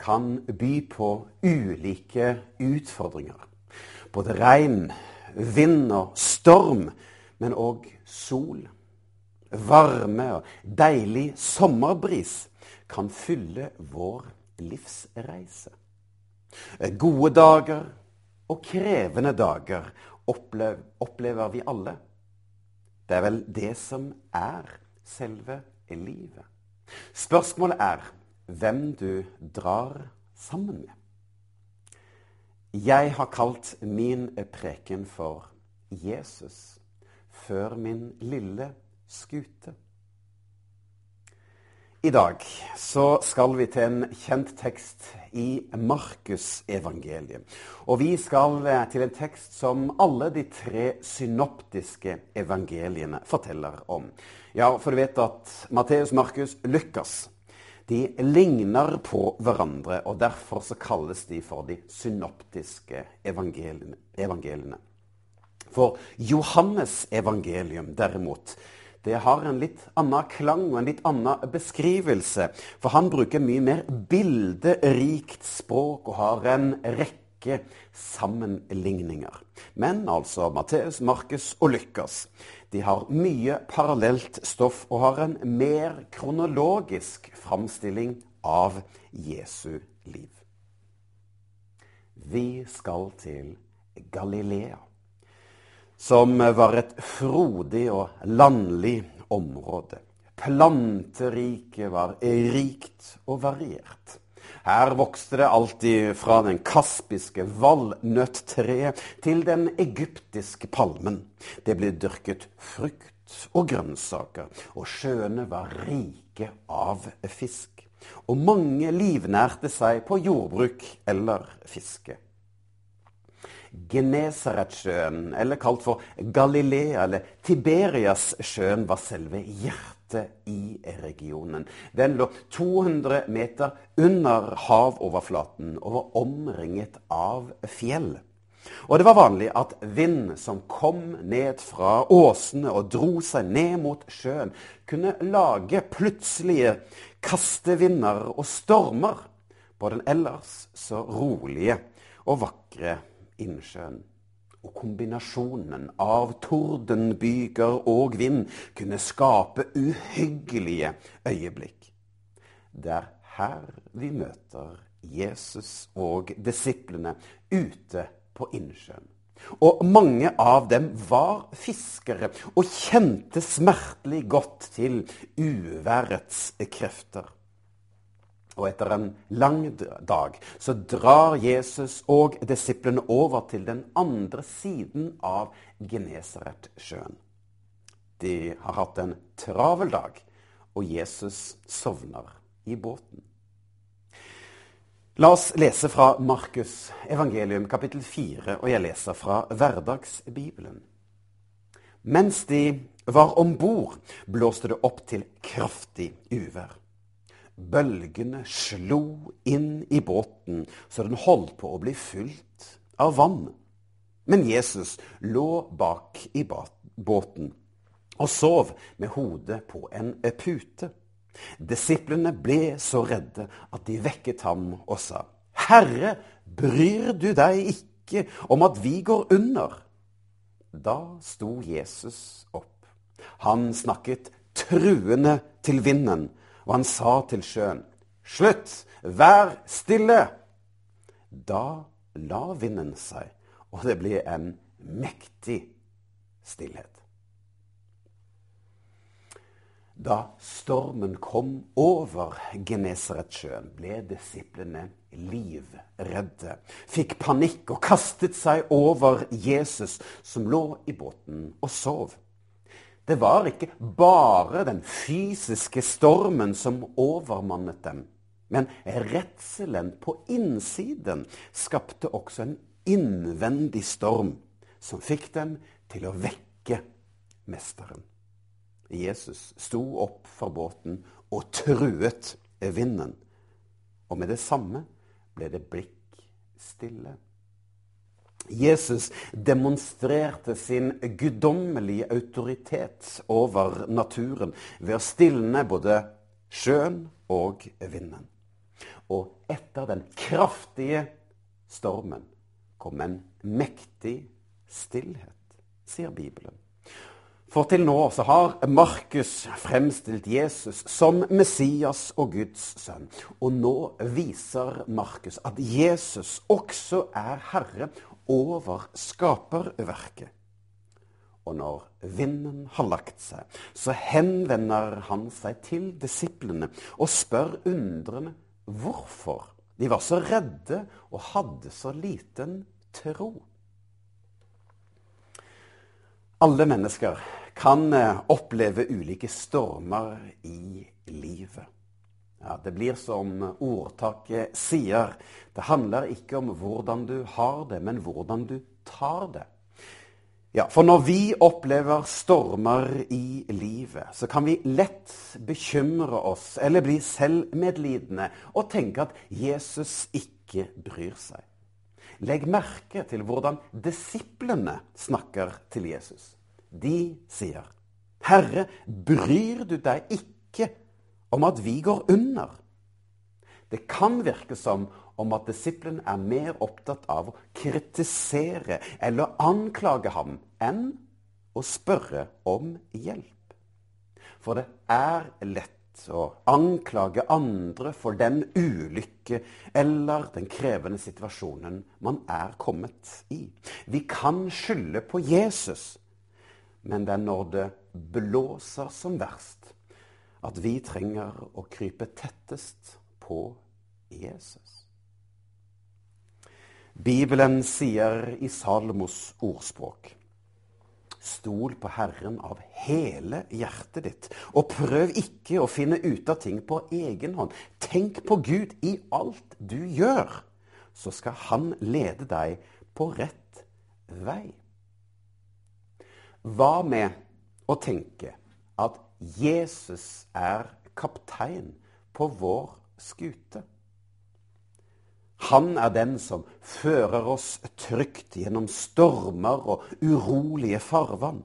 kan by på ulike utfordringer. Både regn, vind og storm, men òg sol, varme og deilig sommerbris kan fylle vår livsreise. Gode dager og krevende dager opplever, opplever vi alle. Det er vel det som er selve livet. Spørsmålet er hvem du drar sammen med. Jeg har kalt min preken for Jesus før min lille skute. I dag så skal vi til en kjent tekst i Markusevangeliet. Og vi skal til en tekst som alle de tre synoptiske evangeliene forteller om. Ja, for du vet at Matteus, Markus, Lukas de ligner på hverandre, og derfor så kalles de for de synoptiske evangeliene. evangeliene. For Johannes evangelium, derimot, det har en litt annen klang og en litt annen beskrivelse. For han bruker mye mer bilderikt språk og har en rekke sammenligninger. Men altså Matteus, Markus og Lykkes de har mye parallelt stoff og har en mer kronologisk framstilling av Jesu liv. Vi skal til Galilea, som var et frodig og landlig område. Planteriket var rikt og variert. Her vokste det alltid fra den kaspiske valnøtttreet til den egyptiske palmen. Det ble dyrket frukt og grønnsaker, og sjøene var rike av fisk. Og mange livnærte seg på jordbruk eller fiske. Genesaretsjøen, eller kalt for Galilea eller Tiberiassjøen, var selve hjertet i regionen. Den lå 200 meter under havoverflaten og var omringet av fjell. Og det var vanlig at vind som kom ned fra åsene og dro seg ned mot sjøen, kunne lage plutselige kastevinder og stormer på den ellers så rolige og vakre innsjøen. Og kombinasjonen av tordenbyger og vind kunne skape uhyggelige øyeblikk. Det er her vi møter Jesus og disiplene ute på innsjøen. Og mange av dem var fiskere og kjente smertelig godt til uværets krefter. Og etter en lang dag så drar Jesus og disiplene over til den andre siden av Genesaretsjøen. De har hatt en travel dag, og Jesus sovner i båten. La oss lese fra Markus evangelium kapittel 4, og jeg leser fra Hverdagsbibelen. Mens de var om bord, blåste det opp til kraftig uvær. Bølgene slo inn i båten så den holdt på å bli fylt av vann. Men Jesus lå bak i båten og sov med hodet på en pute. Disiplene ble så redde at de vekket ham og sa, Herre, bryr du deg ikke om at vi går under? Da sto Jesus opp. Han snakket truende til vinden og han sa til sjøen, Slutt, vær stille! Da la vinden seg, og det ble en mektig stillhet. Da stormen kom over Genesaretsjøen, ble disiplene livredde, fikk panikk og kastet seg over Jesus, som lå i båten og sov. Det var ikke bare den fysiske stormen som overmannet dem. Men redselen på innsiden skapte også en innvendig storm som fikk dem til å vekke mesteren. Jesus sto opp fra båten og truet vinden. Og med det samme ble det blikk stille. Jesus demonstrerte sin guddommelige autoritet over naturen ved å stilne både sjøen og vinden. Og etter den kraftige stormen kom en mektig stillhet, sier Bibelen. For til nå så har Markus fremstilt Jesus som Messias og Guds sønn. Og nå viser Markus at Jesus også er herre over skaperverket. Og når vinden har lagt seg, så henvender han seg til disiplene og spør undrende hvorfor de var så redde og hadde så liten tro. Alle mennesker kan eh, oppleve ulike stormer i livet. Ja, Det blir som ordtaket sier, det handler ikke om hvordan du har det, men hvordan du tar det. Ja, For når vi opplever stormer i livet, så kan vi lett bekymre oss eller bli selvmedlidende og tenke at Jesus ikke bryr seg. Legg merke til hvordan disiplene snakker til Jesus. De sier, 'Herre, bryr du deg ikke om at vi går under. Det kan virke som om at disippelen er mer opptatt av å kritisere eller anklage ham enn å spørre om hjelp. For det er lett å anklage andre for den ulykke eller den krevende situasjonen man er kommet i. Vi kan skylde på Jesus, men det er når det blåser som verst, at vi trenger å krype tettest på Jesus. Bibelen sier i Salmos ordspråk Stol på Herren av hele hjertet ditt, og prøv ikke å finne ut av ting på egen hånd. Tenk på Gud i alt du gjør, så skal Han lede deg på rett vei. Hva med å tenke at Jesus er kaptein på vår skute. Han er den som fører oss trygt gjennom stormer og urolige farvann.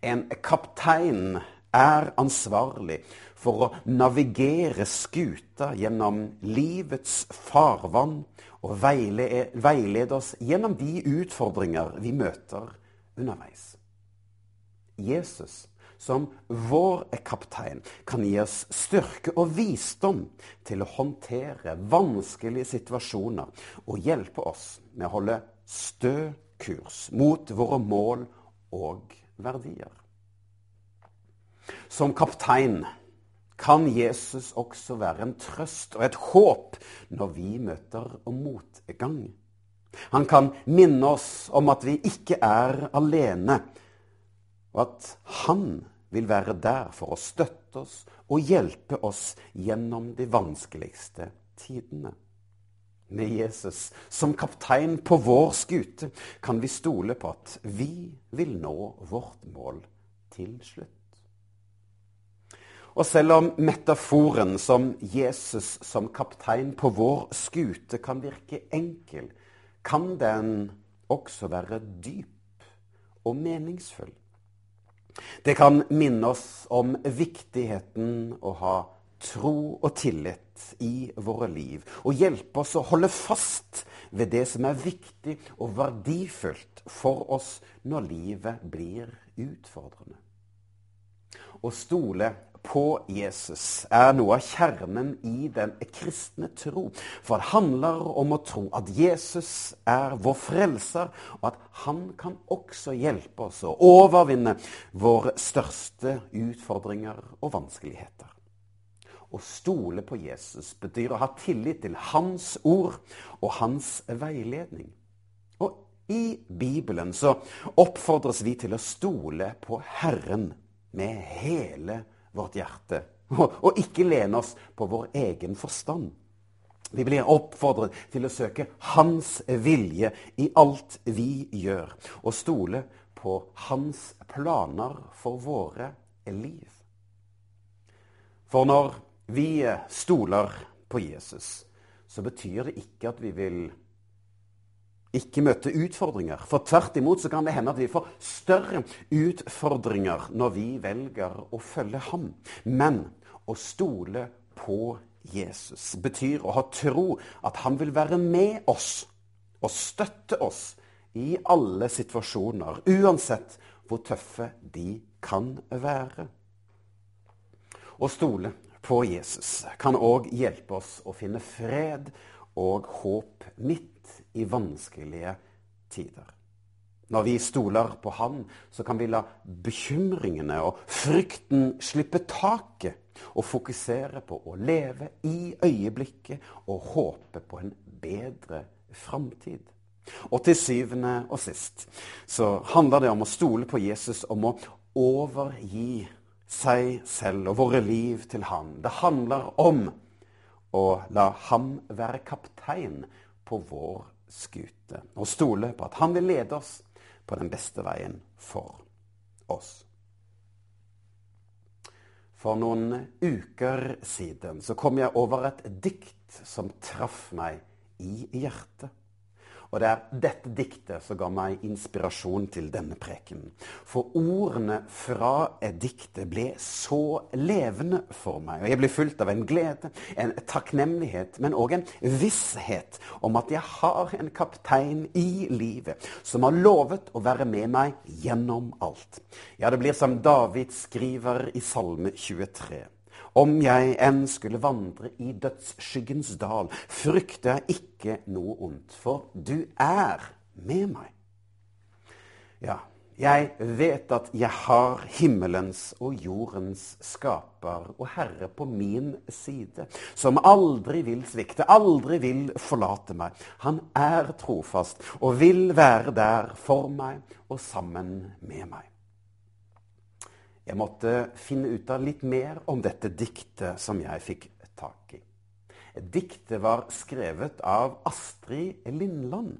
En kaptein er ansvarlig for å navigere skuta gjennom livets farvann og veilede oss gjennom de utfordringer vi møter underveis. Jesus som vår kaptein kan gi oss styrke og visdom til å håndtere vanskelige situasjoner og hjelpe oss med å holde stø kurs mot våre mål og verdier. Som kaptein kan Jesus også være en trøst og et håp når vi møter motgang. Han kan minne oss om at vi ikke er alene, og at han vil være der for å støtte oss og hjelpe oss gjennom de vanskeligste tidene. Med Jesus som kaptein på vår skute kan vi stole på at vi vil nå vårt mål til slutt. Og selv om metaforen som Jesus som kaptein på vår skute kan virke enkel, kan den også være dyp og meningsfull. Det kan minne oss om viktigheten å ha tro og tillit i våre liv, og hjelpe oss å holde fast ved det som er viktig og verdifullt for oss når livet blir utfordrende. Å stole på Jesus er noe av kjernen i den kristne tro. For det handler om å tro at Jesus er vår frelser, og at han kan også hjelpe oss å overvinne våre største utfordringer og vanskeligheter. Å stole på Jesus betyr å ha tillit til hans ord og hans veiledning. Og i Bibelen så oppfordres vi til å stole på Herren med hele vårt hjerte, og, ikke lene oss på vår egen forstand. Vi blir oppfordret til å søke Hans vilje i alt vi gjør, og stole på Hans planer for våre liv. For når vi stoler på Jesus, så betyr det ikke at vi vil ikke møte utfordringer. For tvert imot så kan det hende at vi får større utfordringer når vi velger å følge ham. Men å stole på Jesus betyr å ha tro at han vil være med oss og støtte oss i alle situasjoner, uansett hvor tøffe de kan være. Å stole på Jesus kan òg hjelpe oss å finne fred og håp midt i vanskelige tider. Når vi stoler på Han, så kan vi la bekymringene og frykten slippe taket og fokusere på å leve i øyeblikket og håpe på en bedre framtid. Og til syvende og sist så handler det om å stole på Jesus, om å overgi seg selv og våre liv til Han. Det handler om å la ham være kaptein på vår skute. Og stole på at han vil lede oss på den beste veien for oss. For noen uker siden så kom jeg over et dikt som traff meg i hjertet. Og det er dette diktet som ga meg inspirasjon til denne prekenen. For ordene fra diktet ble så levende for meg. Og jeg ble fulgt av en glede, en takknemlighet, men òg en visshet om at jeg har en kaptein i livet som har lovet å være med meg gjennom alt. Ja, det blir som David skriver i Salme 23. Om jeg enn skulle vandre i dødsskyggens dal, frykter jeg ikke noe ondt, for du er med meg. Ja, jeg vet at jeg har himmelens og jordens skaper og Herre på min side, som aldri vil svikte, aldri vil forlate meg. Han er trofast og vil være der for meg og sammen med meg. Jeg måtte finne ut av litt mer om dette diktet som jeg fikk tak i. Diktet var skrevet av Astrid Lindland.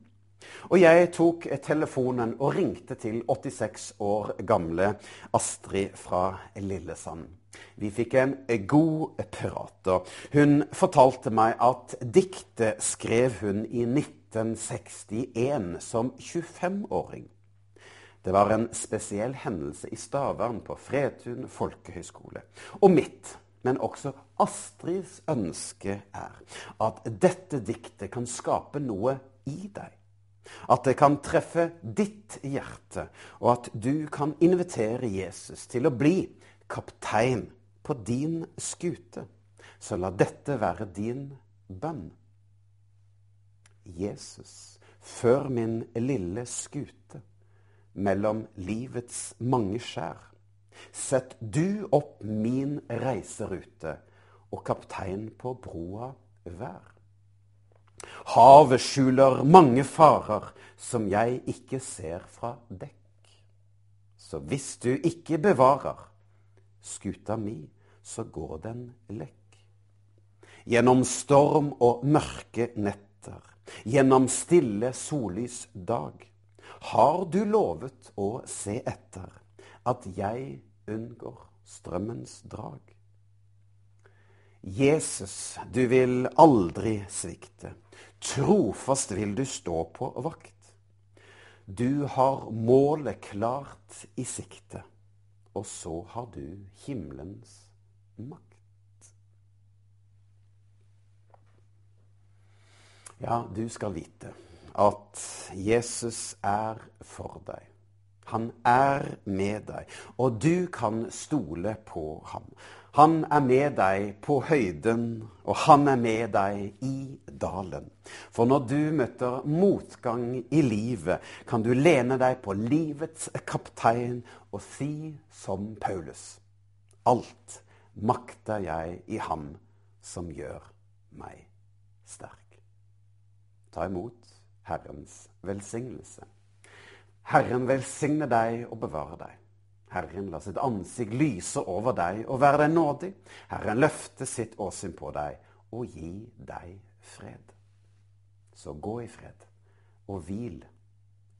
Og jeg tok telefonen og ringte til 86 år gamle Astrid fra Lillesand. Vi fikk en god prat. og Hun fortalte meg at diktet skrev hun i 1961 som 25-åring. Det var en spesiell hendelse i Stavern på Fredtun folkehøgskole. Og mitt, men også Astrids ønske er at dette diktet kan skape noe i deg. At det kan treffe ditt hjerte, og at du kan invitere Jesus til å bli kaptein på din skute. Så la dette være din bønn. Jesus, før min lille skute mellom livets mange skjær. Sett du opp min reiserute, og kaptein på broa vær. Havet skjuler mange farer som jeg ikke ser fra dekk. Så hvis du ikke bevarer skuta mi, så går den lekk. Gjennom storm og mørke netter, gjennom stille sollys dag har du lovet å se etter at jeg unngår strømmens drag? Jesus, du vil aldri svikte. Trofast vil du stå på vakt. Du har målet klart i sikte, og så har du himmelens makt. Ja, du skal vite at Jesus er for deg. Han er med deg, og du kan stole på ham. Han er med deg på høyden, og han er med deg i dalen. For når du møter motgang i livet, kan du lene deg på livets kaptein og si som Paulus. Alt makter jeg i ham som gjør meg sterk. Ta imot Herrens velsignelse. Herren velsigne deg og bevare deg. Herren la sitt ansikt lyse over deg og være deg nådig. Herren løfte sitt åsyn på deg og gi deg fred. Så gå i fred, og hvil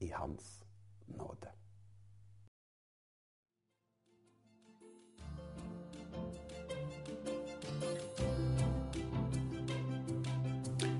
i Hans nåde.